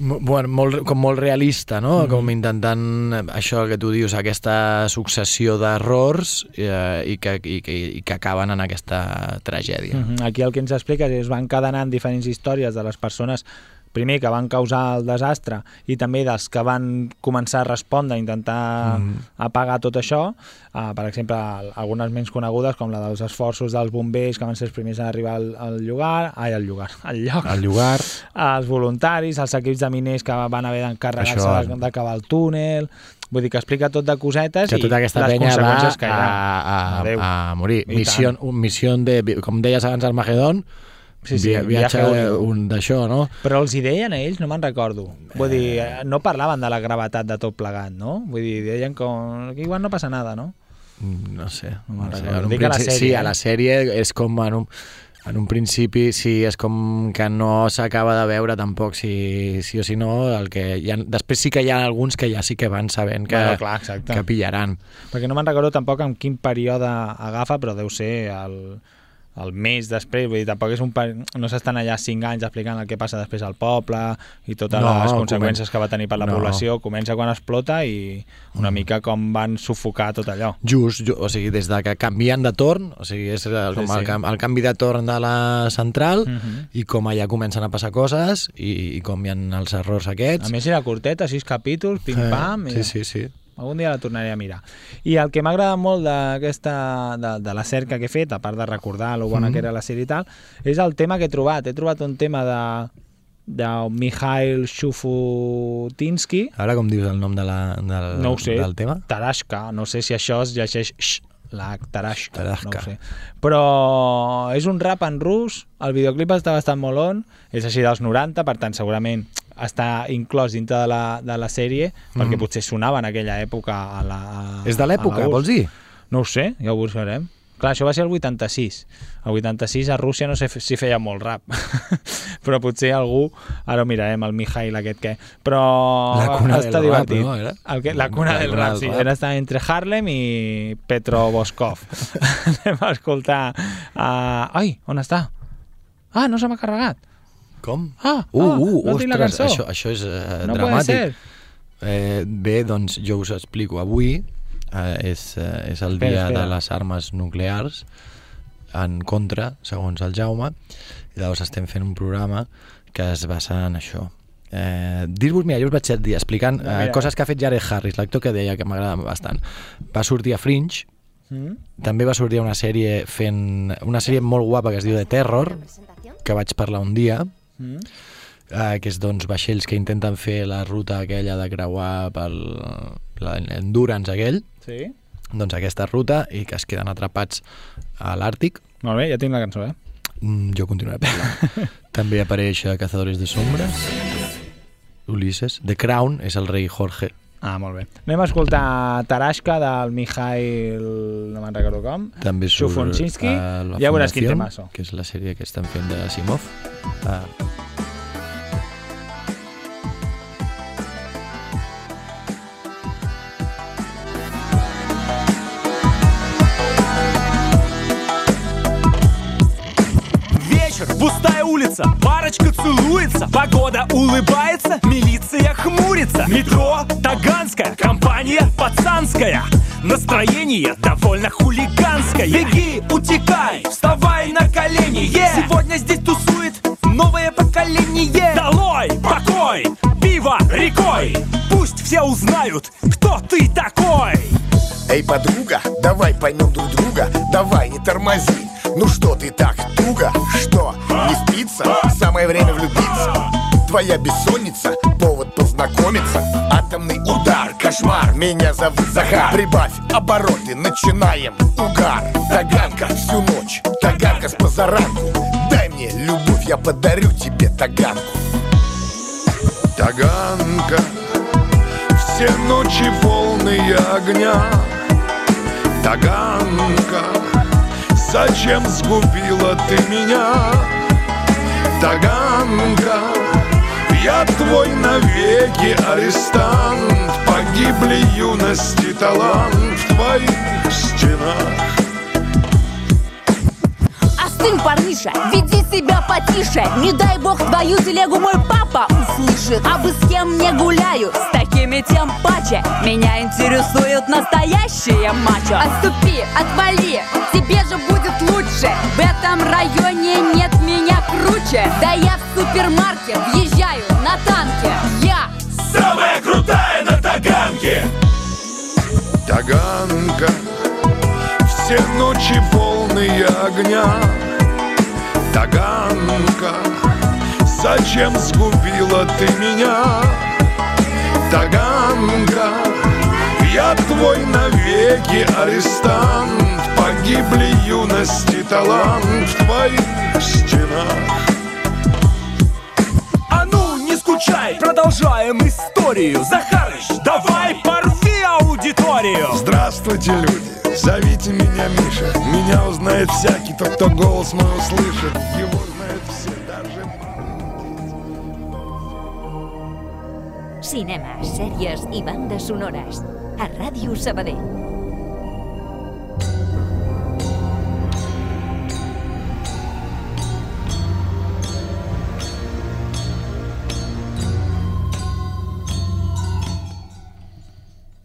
Bueno, molt, com molt realista, no? Mhm. Com intentant eh, això que tu dius, aquesta successió d'errors eh, i, que, i, que, i que acaben en aquesta tragèdia. Uh -huh. Aquí el que ens explica és que es van cadenant diferents històries de les persones primer que van causar el desastre i també dels que van començar a respondre, a intentar Mhm. apagar tot això, uh, per exemple algunes menys conegudes com la dels esforços dels bombers que van ser els primers a arribar al, al llogar, ai, al llogar, al lloc, El llogar, els voluntaris, els equips de miners que van haver d'encarregar-se Això- d'acabar el túnel, vull dir que explica tot de cosetes que i tota aquesta les penya va conseqüències que hi ha. a, a, a morir. I Missió, un, missió de, com deies abans, Armagedon, Sí, sí, via- viatge un d'això, no? Però els hi deien a ells, no me'n recordo. Vull dir, eh, no parlaven de la gravetat de tot plegat, no? Vull dir, deien com... que igual no passa nada, no? Mm, No sé. No me'n No sé. recordo. Dic a la sèrie, sí, eh? a la sèrie és com en un, en un principi sí, és com que no s'acaba de veure tampoc si, si o si no el que ha, després sí que hi ha alguns que ja sí que van sabent que, Bueno, clar, exacte. que pillaran Perquè no me'n recordo tampoc en quin període agafa, però deu ser el, el mes després, vull dir, tampoc és un no s'estan allà cinc anys explicant el que passa després al poble i totes No, les comen- conseqüències que va tenir per la no. població, comença quan explota i una mica com van sufocar tot allò. just, ju- o sigui, des de que canvien de torn o sigui, és el, com Sí, el, sí. cam- el canvi de torn de la central Mhm. i com allà comencen a passar coses i, i com hi ha els errors aquests A més era curteta, sis capítols, pim-pam... eh, i- sí, sí, sí Algun dia la tornaré a mirar. I el que m'ha agradat molt d'aquesta de, de la cerca que he fet, a part de recordar lo bona Mhm. que era la sèrie i tal, és el tema que he trobat. He trobat un tema de de Mikhail Shufutinsky, ara com dius el nom de la, del, no sé, del tema? Tarashka, no sé si això es llegeix sh, la Tarashka, no Tarashka. ho sé. Però és un rap en rus, el videoclip està bastant molt on, és així dels 90, per tant segurament està inclòs dintre de la, de la sèrie, perquè Mhm. potser sonava en aquella època a la a, És de l'època, vols dir? No ho sé, ja ho buscarem. Clar, això va ser el 86. El 86 a Rússia no sé si feia molt rap, però potser algú, ara ho mirarem, el Mijail aquest que... Però La cuna està del rap, divertit. no, era? El que, la cuna La del rap, sí. rap. Era estar entre Harlem i Petro Boskov. Anem a escoltar... Uh... Ai, on està? Ah, no se m'ha carregat. Com? Ah, Uh, ah, uh, no tinc la ostres, cançó. això, això és uh, no dramàtic. Eh, bé, doncs jo us explico. Avui eh, és, eh, és el Espera, dia espera. de les armes nuclears en contra, segons el Jaume, i llavors estem fent un programa que es basa en això. Eh, Dir-vos, mira, jo us vaig dir explicant eh, Mira. coses que ha fet Jared Harris, l'actor que deia que m'agrada bastant. Va sortir a Fringe, Mm? també va sortir una sèrie fent una sèrie molt guapa que es diu The Terror, que vaig parlar un dia, Mm? eh, que és doncs vaixells que intenten fer la ruta aquella de creuar pel l'endurance aquell, Sí? doncs aquesta ruta i que es queden atrapats a l'Àrtic. Molt bé, ja tinc la cançó, eh? Mm, jo continuaré parlant. També apareix a Cazadores de Sombres, Ulises. The Crown és el rei Jorge. Ah, molt bé. Anem a escoltar Tarashka del Mikhail... no me'n recordo com. També surt Shufonchinsky. a la Ja veuràs quin Fundación, temazo. que és la sèrie que estan fent de Asimov. Ah, Вечер, пустая улица, парочка целуется Погода улыбается, милиция хмурится. Метро Таганская, компания пацанская. Настроение довольно хулиганское. Беги, утекай, вставай на колени. Е! Сегодня здесь тусует новое поколение. Долой, покой, пиво рекой. Пусть все узнают, кто ты такой. Эй, подруга, давай поймем друг друга. Давай, не тормози. Ну что ты так туго? Что, не спится? Самое время влюбиться. Твоя бессонница, повод познакомиться. Атомный удар, кошмар, меня зовут Захар. Прибавь обороты, начинаем угар. Таганка всю ночь, таганка с позаранку. Дай мне любовь, я подарю тебе таганку. Таганка Все ночи полные огня. Таганка Зачем сгубила ты меня? Таганка. Я твой навеки арестант. Погибли юности талант В твоих стенах. Остынь, парниша, веди себя потише. Не дай бог твою телегу мой папа услышит. А бы с кем не гуляю, с такими тем паче. Меня интересует настоящее мачо. Отступи, отвали, тебе же будет лучше. В этом районе меня круче Да я в супермаркет въезжаю на танке Я Самая крутая на Таганке. Таганка Все ночи полные огня. Таганка Зачем сгубила ты меня? Таганка Я твой навеки арестант. Погибли юности талант в твоих стенах скучай, продолжаем историю. Захарыч, давай порви аудиторию. Здравствуйте, люди, зовите меня Миша. Меня узнает всякий, тот, кто голос мой услышит. Его знают все, даже Cinema, sèries i bandes sonores. A Ràdio Sabadell.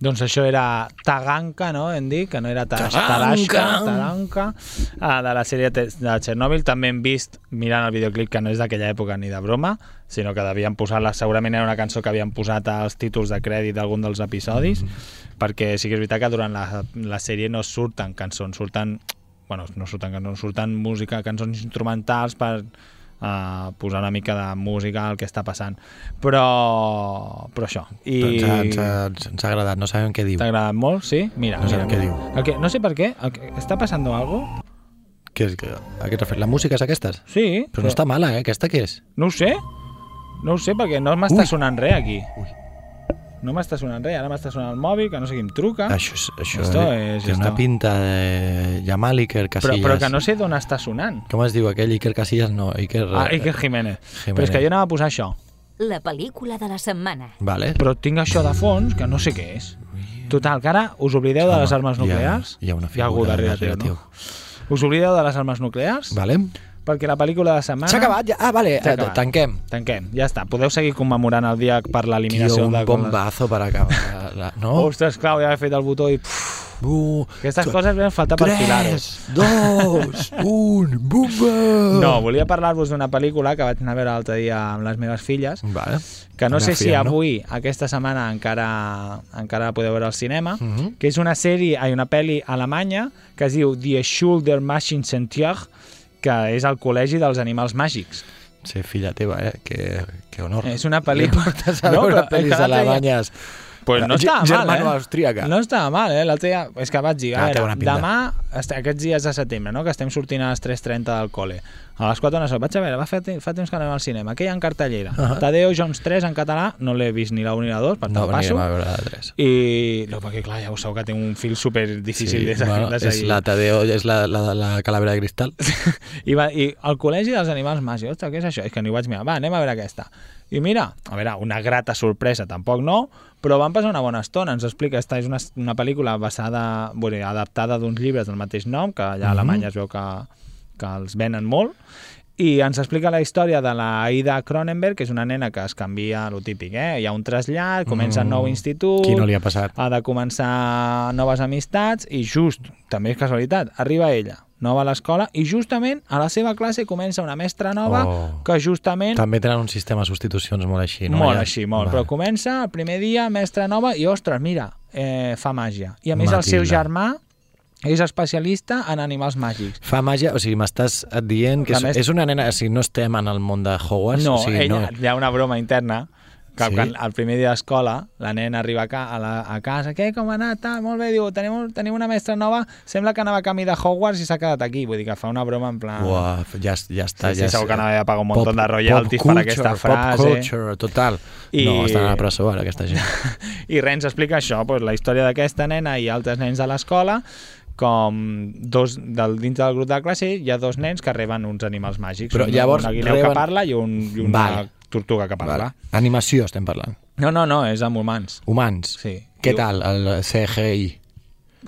Doncs això era Taganka, no? Hem dit, que no era! Tarashka, Taganka, ah, de la sèrie de Chernobyl. També hem vist, mirant el videoclip, que no és d'aquella època ni de broma, sinó que devien posar-la, segurament era una cançó que havien posat als títols de crèdit d'algun dels episodis, perquè sí que és veritat que durant la, la sèrie no surten cançons, surten bueno, no surten cançons, surten música, cançons instrumentals per uh, posar una mica de música al que està passant. Però, però això. I... Però ens, ha, ens, ha, ens ha agradat, no sabem què diu. T'ha agradat molt? Sí? Mira, No mira, sabem què mira. diu. El que, no sé per què, el que, està passant algo? Què és, que, a què et refers? La música és aquestes? Sí. Però no està mala, eh? Aquesta què és? No ho sé. No ho sé, perquè no m'està Ui. sonant res aquí. No m'està sonant res, ara m'està sonant el mòbil, que no sé qui em truca. Això, és, això Esto eh, és té una esto. pinta de llamar l'Iker Però, Casillas. però que no sé d'on està sonant. Com es diu aquell Iker Casillas? No, Iker... Ah, Iker Jiménez. Jiménez. Però és que jo anava a posar això. La pel·lícula de la setmana. Vale. Però tinc això de fons que no sé què és. Total, que ara us oblideu de les armes hi ha- nuclears? hi ha una Hi ha algú figura darrere teu, darrere no? Us oblideu de les armes nuclears? Vale. Perquè la pel·lícula de setmana... S'ha acabat ja? Ah, vale, eh, acabat. tanquem. Tanquem, ja està. Podeu seguir commemorant el dia per l'eliminació Tio, un de... bombazo per acabar. La, no? Ostres, clar, ja he fet el botó i... Pff, Uh, aquestes coses ben falta per filar-ho. 3, 2, 1, bomba! No, volia parlar-vos d'una pel·lícula que vaig anar a veure l'altre dia amb les meves filles, Vale. que no Una sé si fiem, no? avui, aquesta setmana, encara encara la podeu veure al cinema, Mhm. que és una sèrie, ai, una pel·li alemanya que es diu Die Schule der Maschinenzentier, que és el col·legi dels animals màgics. Sí, filla teva, eh? Que, que honor. És una pel·lícula... Portes a veure però és que l'altre dia- alemanyes. Pues no estava mal, eh? Germano-austríaca. No estava mal, eh? L'altre dia... És que vaig dir, Ah, a veure, demà, est- aquests dies de setembre, no? que estem sortint a les 3.30 del col·le, a les 4 no sé, vaig a veure, va te- fa temps que anem al cinema, què hi ha en cartellera? Uh. -huh. Tadeo Jones 3 en català, no l'he vist ni la 1 ni la 2, per tant No, passo. a veure la 3. I... No, perquè clar, ja ho sabeu que té un fil super difícil Sí, de, bueno, de és seguir. la Tadeo, és la, la, la calavera de cristal. I, va, I el col·legi dels animals màgics, ostres, què és això? És que ni ho vaig mirar. Va, anem a veure aquesta. I mira, a veure, una grata sorpresa, tampoc no, però van passar una bona estona. Ens explica, esta és una, una pel·lícula basada, bueno, adaptada d'uns llibres del mateix nom, que allà a Mhm. Alemanya es veu que, que els venen molt, i ens explica la història de la Ida Cronenberg, que és una nena que es canvia, lo típic, eh? Hi ha un trasllat, comença Mm. un nou institut... Qui no li ha passat? Ha de començar noves amistats i just, també és casualitat, arriba ella, nova a l'escola, i justament a la seva classe comença una mestra nova Oh. que justament... També tenen un sistema de substitucions molt així, no? molt Ja- així, molt. Vale. Però comença el primer dia, mestra nova, i ostres, mira, eh, fa màgia. I a més el seu Matilda. germà és especialista en animals màgics. Fa màgia, o sigui, m'estàs dient que és, mes- és una nena, o sigui, no estem en el món de Hogwarts, No, o sigui, ella, no, hi ha una broma interna que Sí? quan el primer dia d'escola la nena arriba a, a, la, a casa què, com ha anat? Tal, molt bé, diu, tenim, tenim una mestra nova sembla que anava a camí de Hogwarts i s'ha quedat aquí vull dir que fa una broma en plan Uah, ja, ja està. Sí, sí, ja segur que anava a pagar un munt de royalties pop per aquesta culture, frase. Pop culture, total. I- No, estan a la presó ara, aquesta gent. i res, ens explica això, doncs, la història d'aquesta nena i altres nens de l'escola com dos, del, dins del grup de classe hi ha dos nens que reben uns animals màgics. Però un, llavors una guineu reben- que parla i, un, i una Vale. Tortuga que parla. Vale. Animació estem parlant. No, no, no, és amb humans. Humans. Sí. Què tal, el CGI?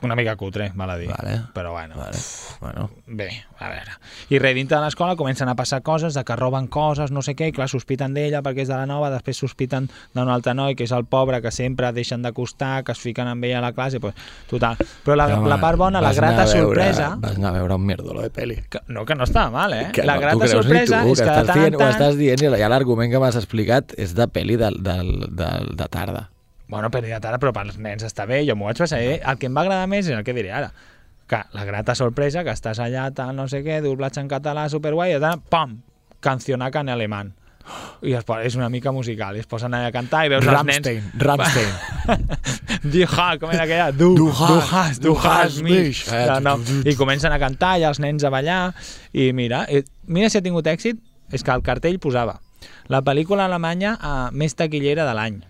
Una mica cutre, val a dir. Vale. Però bueno, Vale. Bueno, bé, a veure. I res, dintre de l'escola comencen a passar coses, de que roben coses, no sé què, i clar, sospiten d'ella perquè és de la nova, després sospiten d'un altre noi, que és el pobre, que sempre deixen d'acostar, que es fiquen amb ella a la classe, pues, total. Però la, Home, la part bona, la grata veure- sorpresa... Vas anar a veure un mierdolo de pel·li. Que, no, que no estava mal, eh? Que la no, grata sorpresa tu, és que de estàs tant en Ho tant... estàs dient i l'argument que m'has explicat és de pel·li de, de, de, de tarda. Bueno, però ja tarda, però pels nens està bé, jo m'ho vaig passar bé. El que em va agradar més és el que diré ara. Que la grata sorpresa, que estàs allà, tal, no sé què, doblatge en català, superguai, i tant, pam, cancionaca en alemany. I es, és una mica musical, i es posen allà a cantar i veus els nens... Rammstein. Die ha, com era aquella? Du, Du du has, has, du has has mich. Eh, No, no. I comencen a cantar i els nens a ballar. I mira, eh, mira si ha tingut èxit, és que el cartell posava la pel·lícula alemanya eh, més taquillera de l'any.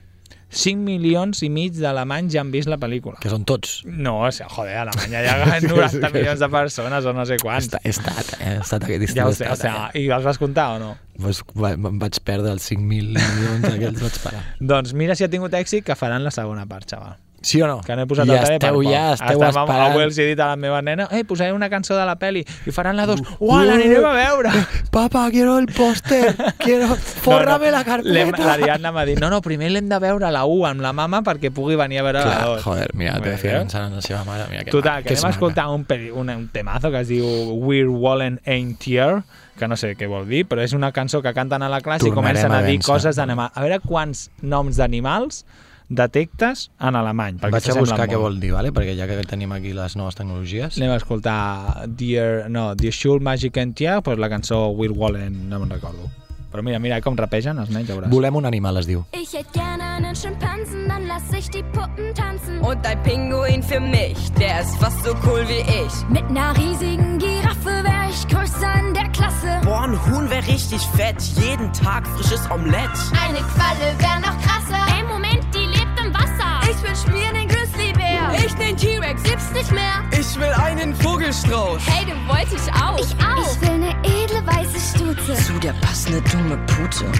5 milions i mig d'alemanys ja han vist la pel·lícula. Que són tots. No, o sigui, joder, a Alemanya hi ha 90 milions de persones o no sé quants. He estat, eh? He estat aquest Ja ho estat, sé, o sigui, i els vas comptar o no? Pues, va, em vaig perdre els 5.000 milions aquells, vaig parar. Doncs mira si ha tingut èxit que faran la segona part, xaval. Sí o no? Que no he posat I el tele esteu per ja, esteu Estem esperant. Avui els he dit a la meva nena ei, posaré una cançó de la peli i faran la dos. Uah, l'anirem a veure! Papa, quiero el póster. Quiero... Fórrame la L'hem- carpeta. L'Ariadna m'ha dit, no, no, primer l'hem de veure la 1 amb la mama perquè pugui venir a veure la Clar, 2. joder, mira, Veus? te pensant en la seva mare. Mira, que Total, que que anem a escoltar un, peri- un, un temazo que es diu We're Wallen Ain't Here, que no sé què vol dir, però és una cançó que canten a la classe i Tornarem comencen a a dir coses d'animals. A veure quants noms d'animals detectes en alemany. Vaig a buscar què vol dir, vale? perquè ja que tenim aquí les noves tecnologies... Anem a escoltar Dear, no, Dear Schul Magic and Tia, pues la cançó We're Wallen, no me'n recordo. Però mira, mira com rapegen els nens, ja veuràs. Volem un animal, es diu. Ich hätte gerne einen Schimpansen, dann lass ich die Puppen tanzen. Und ein Pinguin für mich, der ist fast so cool wie ich. Mit einer riesigen Giraffe wär ich größer in der Klasse. Boah, ein Huhn wär richtig fett. Jeden Tag frisches Omelett. Eine Qualle wär noch krasser. Ey, Moment, Ich will spielen den Grizzlybär. Ich den T-Rex, gibt's nicht mehr. Ich will einen Vogelstrauß. Hey, den wollte ich auch. Ich auch. Ich will eine edle weiße Stute. Zu der passende dumme Pute.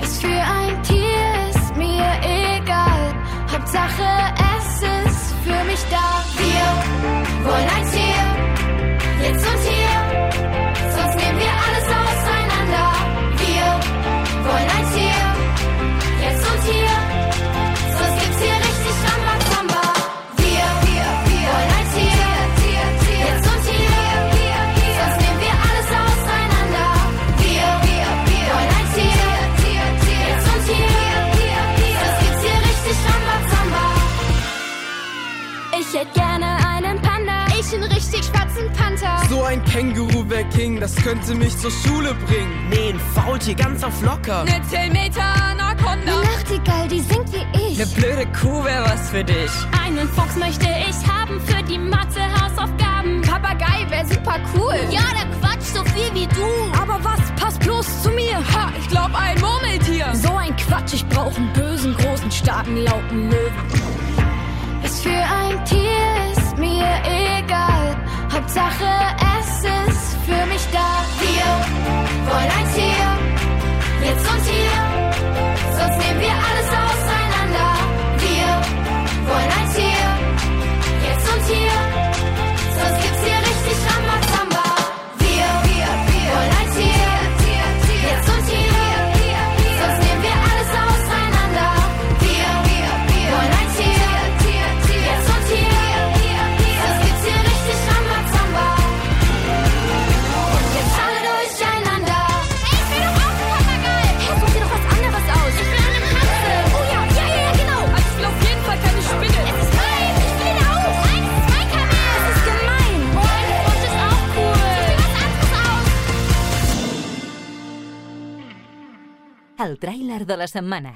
Was für ein Tier ist mir egal. Hauptsache es ist für mich da. Wir wollen ein Tier, So ein Känguru wär King, das könnte mich zur Schule bringen. Nee, ein Faultier ganz auf locker. Ne 10 Meter Anaconda. Eine Nachtigall, die singt wie ich. Ne blöde Kuh wär was für dich. Einen Fuchs möchte ich haben für die Mathe-Hausaufgaben. Papagei wäre super cool. Ja, der quatscht so viel wie du. Aber was passt bloß zu mir? Ha, ich glaub ein Murmeltier. So ein Quatsch, ich brauche einen bösen, großen, starken, lauten Löwen. Was für ein Tier ist mir egal. Hauptsache es ist für mich da. Wir wollen ein Tier, jetzt und hier. Sonst nehmen wir alles auseinander. El tràiler de la setmana.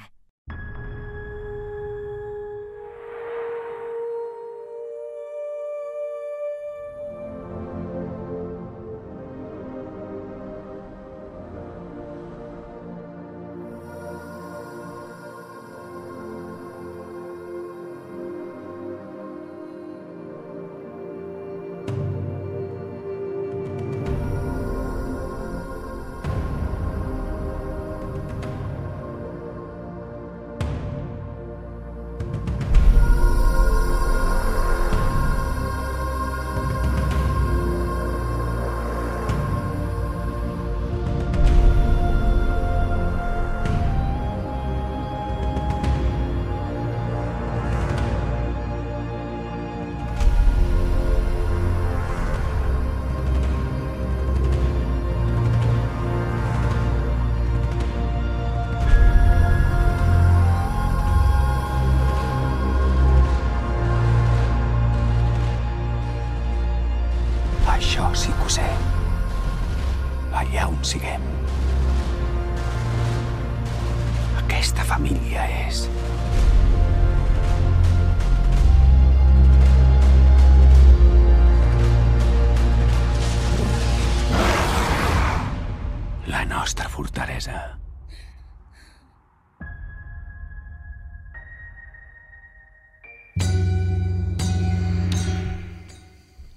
Teresa.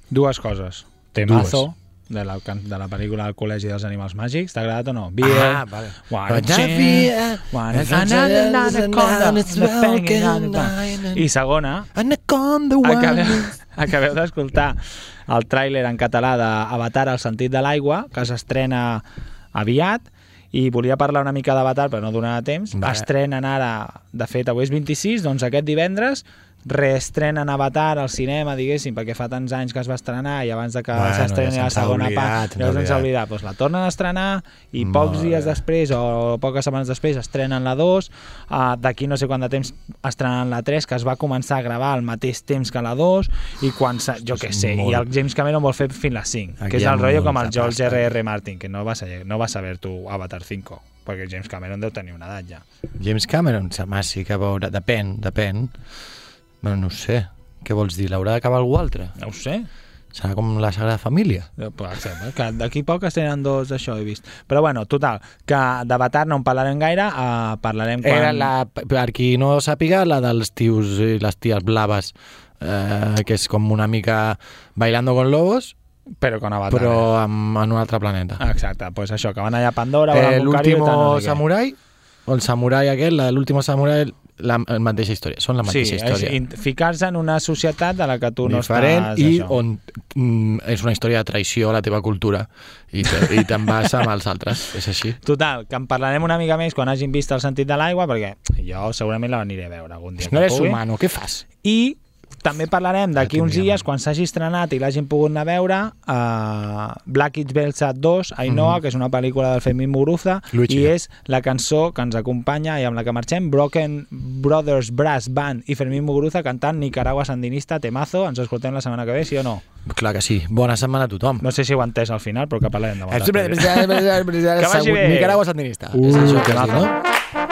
Dues coses. Temazo de la, de la pel·lícula El col·legi dels animals màgics. T'ha agradat o no? Ah, vale. I segona, acabeu, acabeu d'escoltar el tràiler en català d'Avatar al sentit de l'aigua, que s'estrena aviat, i volia parlar una mica d'Avatar, però no donarà temps. Vale. Estrenen ara, de fet, avui és 26, doncs aquest divendres reestrenen Avatar al cinema, diguéssim, perquè fa tants anys que es va estrenar i abans de que Bueno, s'estreni ja la segona oblidat, part, llavors ens oblidat. Pues la tornen a estrenar i Molt pocs dies bé. després o poques setmanes després estrenen la 2, uh, d'aquí no sé quant de temps estrenen la 3, que es va començar a gravar al mateix temps que la 2, i quan, jo què sé, molt. i el James Cameron vol fer fins la 5, Aquí que és el rotllo com el George. R.R. Martin, que no va, saber, no va saber tu Avatar 5, perquè James Cameron deu tenir una edat ja. James Cameron, home, sí que veure... Depèn, depèn. Bueno, no sé. Què vols dir? L'haurà d'acabar algú altre? No ho sé. Serà com la Sagrada Família? Eh, Per exemple, que d'aquí poc estrenen dos d'això, he vist. Però bueno, total, que d'Avatar no en parlarem gaire, uh, parlarem quan... Era la, per qui no sàpiga, la dels tios i les ties blaves, eh, que és com una mica Bailando con Lobos, però con Avatar. però en, en un altre planeta. Exacte, pues això, que van allà a Pandora, eh, L'último no sé samurai, o el samurai aquell, la- l'último samurai, la, la mateixa història, són la Sí, mateixa és història. ficar-se en una societat de la que tu no diferent estàs... i això. on mm, és una història de traïció a la teva cultura i te- i te'n vas amb els altres, és així. Total, que en parlarem una mica més quan hagin vist el sentit de l'aigua, perquè jo segurament l'aniré a veure algun dia. No eres pugui. humano, què fas? I també parlarem d'aquí uns dies, quan s'hagi estrenat i l'hagin pogut anar a veure, uh, Black It's Belsat 2, Ainhoa, Mhm. que és una pel·lícula del Fermín Muguruza, Luigi. i és la cançó que ens acompanya i amb la que marxem, Broken Brothers Brass Band i Fermín Muguruza cantant Nicaragua Sandinista, temazo, ens escoltem la setmana que ve, sí o no? Clar que sí. Bona setmana a tothom. No sé si ho he entès al final, però que parlarem de moltes Que vagi bé! Nicaragua sandinista. Uh, és això que temazo. no?